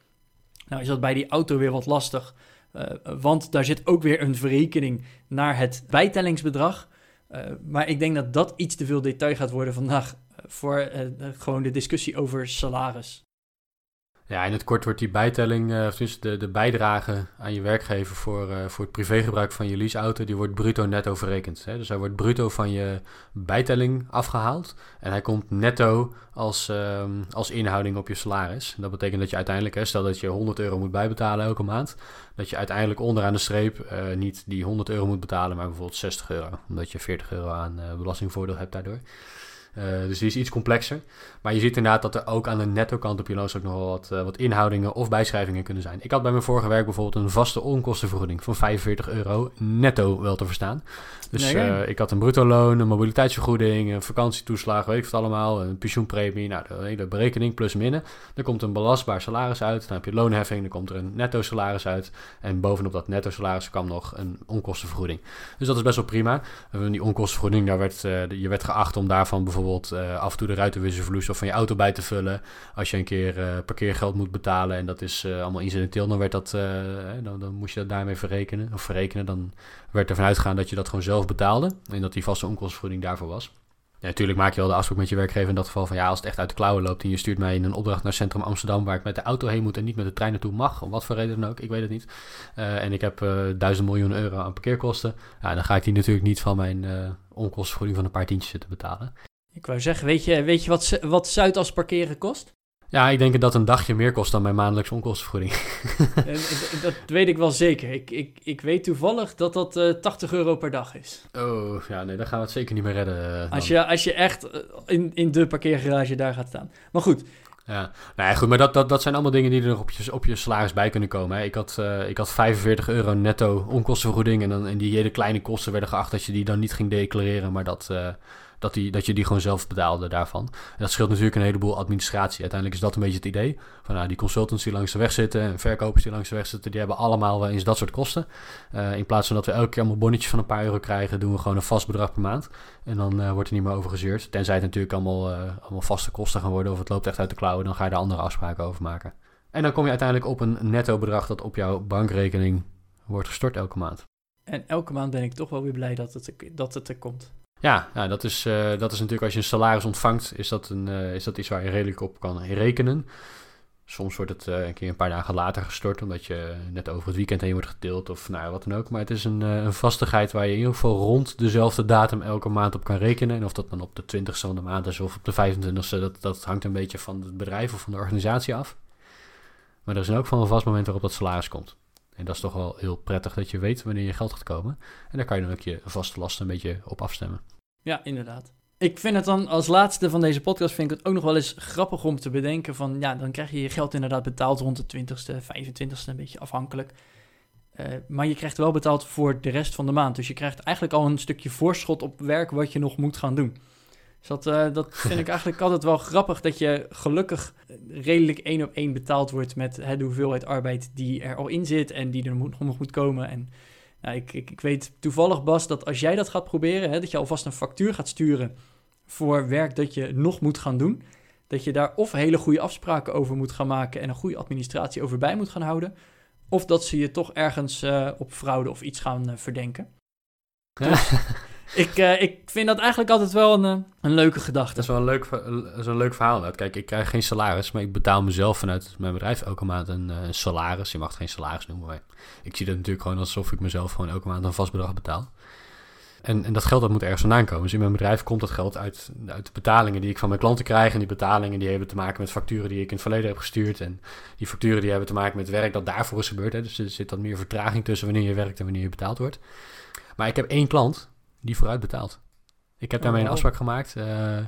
Nou is dat bij die auto weer wat lastig, uh, want daar zit ook weer een verrekening naar het bijtellingsbedrag. Uh, maar ik denk dat dat iets te veel detail gaat worden vandaag eh, voor uh, gewoon de discussie over salaris. Ja, in het kort wordt die bijtelling, uh, of dus de, de bijdrage aan je werkgever voor, uh, voor het privégebruik van je leaseauto, die wordt bruto netto verrekend. Hè? Dus hij wordt bruto van je bijtelling afgehaald en hij komt netto als, uh, als inhouding op je salaris. Dat betekent dat je uiteindelijk, hè, stel dat je 100 euro moet bijbetalen elke maand, dat je uiteindelijk onderaan de streep uh, niet die 100 euro moet betalen, maar bijvoorbeeld 60 euro, omdat je 40 euro aan belastingvoordeel hebt daardoor. Uh, dus die is iets complexer. Maar je ziet inderdaad dat er ook aan de netto kant op je loonstrook nog wel wat, uh, wat inhoudingen of bijschrijvingen kunnen zijn. Ik had bij mijn vorige werk bijvoorbeeld een vaste onkostenvergoeding van 45 euro netto wel te verstaan. Dus nee, uh, ik had een bruto loon, een mobiliteitsvergoeding, een vakantietoeslag, weet ik wat allemaal, een pensioenpremie, nou de hele berekening plus minnen. Dan komt een belastbaar salaris uit, dan heb je loonheffing, dan komt er een netto salaris uit. En bovenop dat netto salaris kwam nog een onkostenvergoeding. Dus dat is best wel prima. Die onkostenvergoeding, daar werd, je werd geacht om daarvan bijvoorbeeld bijvoorbeeld uh, af en toe de ruitenwisselverlies van je auto bij te vullen. Als je een keer uh, parkeergeld moet betalen en dat is uh, allemaal incidenteel, dan, werd dat, dan, dan moest je dat daarmee verrekenen. Of verrekenen, dan werd er vanuit gegaan dat je dat gewoon zelf betaalde. En dat die vaste onkostenvergoeding daarvoor was. Natuurlijk maak je wel de afspraak met je werkgever in dat geval van ja, als het echt uit de klauwen loopt en je stuurt mij in een opdracht naar Centrum Amsterdam waar ik met de auto heen moet en niet met de trein naartoe mag, om wat voor reden dan ook, ik weet het niet. En ik heb duizend miljoen euro aan parkeerkosten, ja, dan ga ik die natuurlijk niet van mijn uh, onkostenvergoeding van een paar tientjes zitten betalen. Ik wou zeggen, weet je, weet je wat, wat Zuidas parkeren kost? Ja, ik denk dat een dagje meer kost dan mijn maandelijkse onkostenvergoeding. [LAUGHS] dat weet ik wel zeker. Ik, ik, ik weet toevallig dat dat uh, 80 euro per dag is. Oh, ja, nee, dan gaan we het zeker niet meer redden. Uh, als, je, als je echt in, in de parkeergarage daar gaat staan. Maar goed. Ja, nou ja, goed, maar dat, dat, dat zijn allemaal dingen die er nog op je, op je salaris bij kunnen komen. Hè. Ik, had, uh, ik had 45 euro netto onkostenvergoeding en, dan, en die hele kleine kosten werden geacht dat je die dan niet ging declareren, maar dat dat, die, dat je die gewoon zelf betaalde daarvan. En dat scheelt natuurlijk een heleboel administratie. Uiteindelijk is dat een beetje het idee. Van nou, die consultants die langs de weg zitten en verkopers die langs de weg zitten, die hebben allemaal wel eens dat soort kosten. Uh, in plaats van dat we elke keer allemaal bonnetjes van een paar euro krijgen, doen we gewoon een vast bedrag per maand. En dan uh, wordt er niet meer over gezeurd. Tenzij het natuurlijk allemaal, uh, allemaal vaste kosten gaan worden of het loopt echt uit de klauwen, dan ga je daar andere afspraken over maken. En dan kom je uiteindelijk op een netto bedrag dat op jouw bankrekening wordt gestort elke maand. En elke maand ben ik toch wel weer blij dat het, dat het er komt. Ja, nou, dat, is, uh, dat is natuurlijk als je een salaris ontvangt, is dat, een, uh, is dat iets waar je redelijk op kan rekenen. Soms wordt het uh, een keer een paar dagen later gestort, omdat je net over het weekend heen wordt gedeeld of nou, wat dan ook. Maar het is een, een vastigheid waar je in ieder geval rond dezelfde datum elke maand op kan rekenen. En of dat dan op de 20ste van de maand is of op de 25ste, dat, dat hangt een beetje van het bedrijf of van de organisatie af. Maar er is ook van een vast moment waarop dat salaris komt. En dat is toch wel heel prettig dat je weet wanneer je geld gaat komen. En daar kan je dan ook je vaste lasten een beetje op afstemmen. Ja, inderdaad. Ik vind het dan als laatste van deze podcast vind ik het ook nog wel eens grappig om te bedenken van ja, dan krijg je je geld inderdaad betaald rond de 20ste, 25ste, een beetje afhankelijk. Uh, maar je krijgt wel betaald voor de rest van de maand. Dus je krijgt eigenlijk al een stukje voorschot op werk wat je nog moet gaan doen. Dus dat, uh, dat vind ik [LAUGHS] eigenlijk altijd wel grappig dat je gelukkig redelijk één op één betaald wordt met hè, de hoeveelheid arbeid die er al in zit en die er nog moet komen. En nou, ik, ik, ik, weet toevallig, Bas, dat als jij dat gaat proberen, hè, dat je alvast een factuur gaat sturen voor werk dat je nog moet gaan doen, dat je daar of hele goede afspraken over moet gaan maken en een goede administratie over bij moet gaan houden, of dat ze je toch ergens uh, op fraude of iets gaan uh, verdenken. Dus ik, uh, ik vind dat eigenlijk altijd wel een, een leuke gedachte. Dat is wel een leuk, is een leuk verhaal. Kijk, ik krijg geen salaris, maar ik betaal mezelf vanuit mijn bedrijf elke maand een, een salaris. Je mag het geen salaris noemen, maar ik zie dat natuurlijk gewoon alsof ik mezelf gewoon elke maand een vast bedrag betaal. En, en dat geld dat moet ergens vandaan komen. Dus in mijn bedrijf komt dat geld uit, uit de betalingen die ik van mijn klanten krijg. En die betalingen die hebben te maken met facturen die ik in het verleden heb gestuurd. En die facturen die hebben te maken met werk dat daarvoor is gebeurd. Hè. Dus er zit dan meer vertraging tussen wanneer je werkt en wanneer je betaald wordt. Maar ik heb één klant die vooruit betaalt. Ik heb daarmee een oh. afspraak gemaakt. Uh,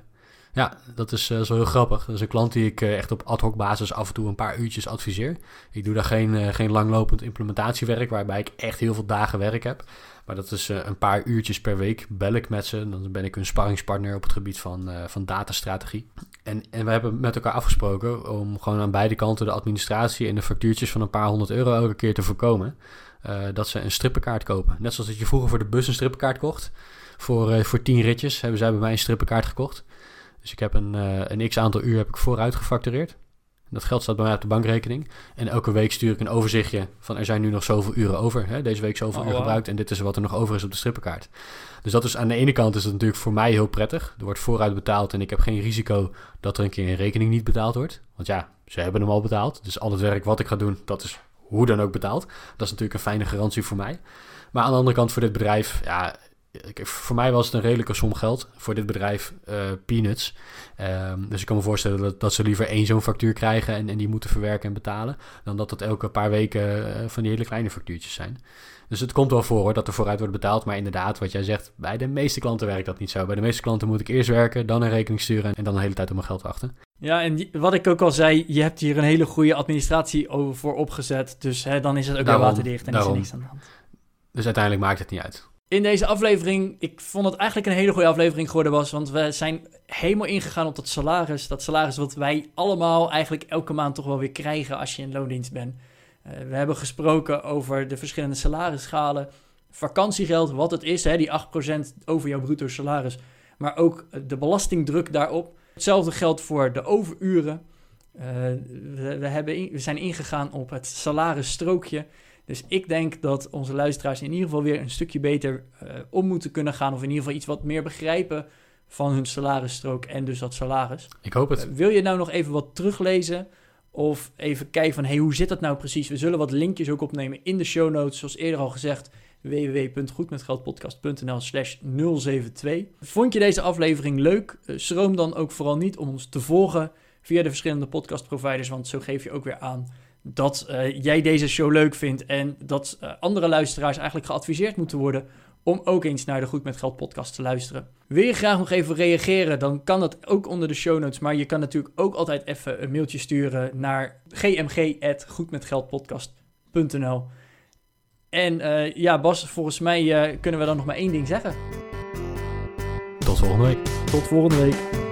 ja, dat is uh, zo heel grappig. Dat is een klant die ik uh, echt op ad hoc basis af en toe een paar uurtjes adviseer. Ik doe daar geen, geen langlopend implementatiewerk waarbij ik echt heel veel dagen werk heb. Maar dat is een paar uurtjes per week bel ik met ze. Dan ben ik hun sparringspartner op het gebied van, van datastrategie. En, en we hebben met elkaar afgesproken om gewoon aan beide kanten de administratie en de factuurtjes van een paar honderd euro elke keer te voorkomen. Dat ze een strippenkaart kopen. Net zoals dat je vroeger voor de bus een strippenkaart kocht. Voor, voor tien ritjes hebben zij bij mij een strippenkaart gekocht. Dus ik heb een, uh, een x aantal uur heb ik vooruit gefactureerd. Dat geld staat bij mij op de bankrekening. En elke week stuur ik een overzichtje van er zijn nu nog zoveel uren over. Hè? Deze week zoveel oh, uur gebruikt en dit is wat er nog over is op de strippenkaart. Dus dat is aan de ene kant is het natuurlijk voor mij heel prettig. Er wordt vooruit betaald en ik heb geen risico dat er een keer een rekening niet betaald wordt. Want ja, ze hebben hem al betaald. Dus al het werk wat ik ga doen, dat is hoe dan ook betaald. Dat is natuurlijk een fijne garantie voor mij. Maar aan de andere kant voor dit bedrijf, ja, voor mij was het een redelijke som geld. Voor dit bedrijf uh, peanuts. Um, dus ik kan me voorstellen dat, dat ze liever één zo'n factuur krijgen en, en die moeten verwerken en betalen. Dan dat het elke paar weken uh, van die hele kleine factuurtjes zijn. Dus het komt wel voor hoor, dat er vooruit wordt betaald. Maar inderdaad, wat jij zegt, bij de meeste klanten werkt dat niet zo. Bij de meeste klanten moet ik eerst werken, dan een rekening sturen en dan de hele tijd op mijn geld wachten. Ja, en wat ik ook al zei, je hebt hier een hele goede administratie over voor opgezet. Dus hè, dan is het ook weer waterdicht en daarom. is er niks aan de hand. Dus uiteindelijk maakt het niet uit in deze aflevering, ik vond het eigenlijk een hele goede aflevering geworden was, want we zijn helemaal ingegaan op dat salaris. Dat salaris wat wij allemaal eigenlijk elke maand toch wel weer krijgen als je in loondienst bent. Uh, we hebben gesproken over de verschillende salarisschalen, vakantiegeld, wat het is, hè, die 8% over jouw bruto salaris, maar ook de belastingdruk daarop. Hetzelfde geldt voor de overuren. Uh, we, we, hebben we zijn ingegaan op het salarisstrookje. Dus ik denk dat onze luisteraars in ieder geval weer een stukje beter uh, om moeten kunnen gaan. Of in ieder geval iets wat meer begrijpen van hun salarisstrook en dus dat salaris. Ik hoop het. Uh, wil je nou nog even wat teruglezen? Of even kijken van, hey, hoe zit dat nou precies? We zullen wat linkjes ook opnemen in de show notes. Zoals eerder al gezegd, www.goedmetgeldpodcast.nl slash 072. Vond je deze aflevering leuk? Uh, schroom dan ook vooral niet om ons te volgen via de verschillende podcastproviders. Want zo geef je ook weer aan dat uh, jij deze show leuk vindt en dat uh, andere luisteraars eigenlijk geadviseerd moeten worden om ook eens naar de Goed met Geld podcast te luisteren. Wil je graag nog even reageren, dan kan dat ook onder de show notes, maar je kan natuurlijk ook altijd even een mailtje sturen naar gmg@goedmetgeldpodcast.nl. En uh, ja, Bas, volgens mij kunnen we dan nog maar één ding zeggen. Tot volgende week. Tot volgende week.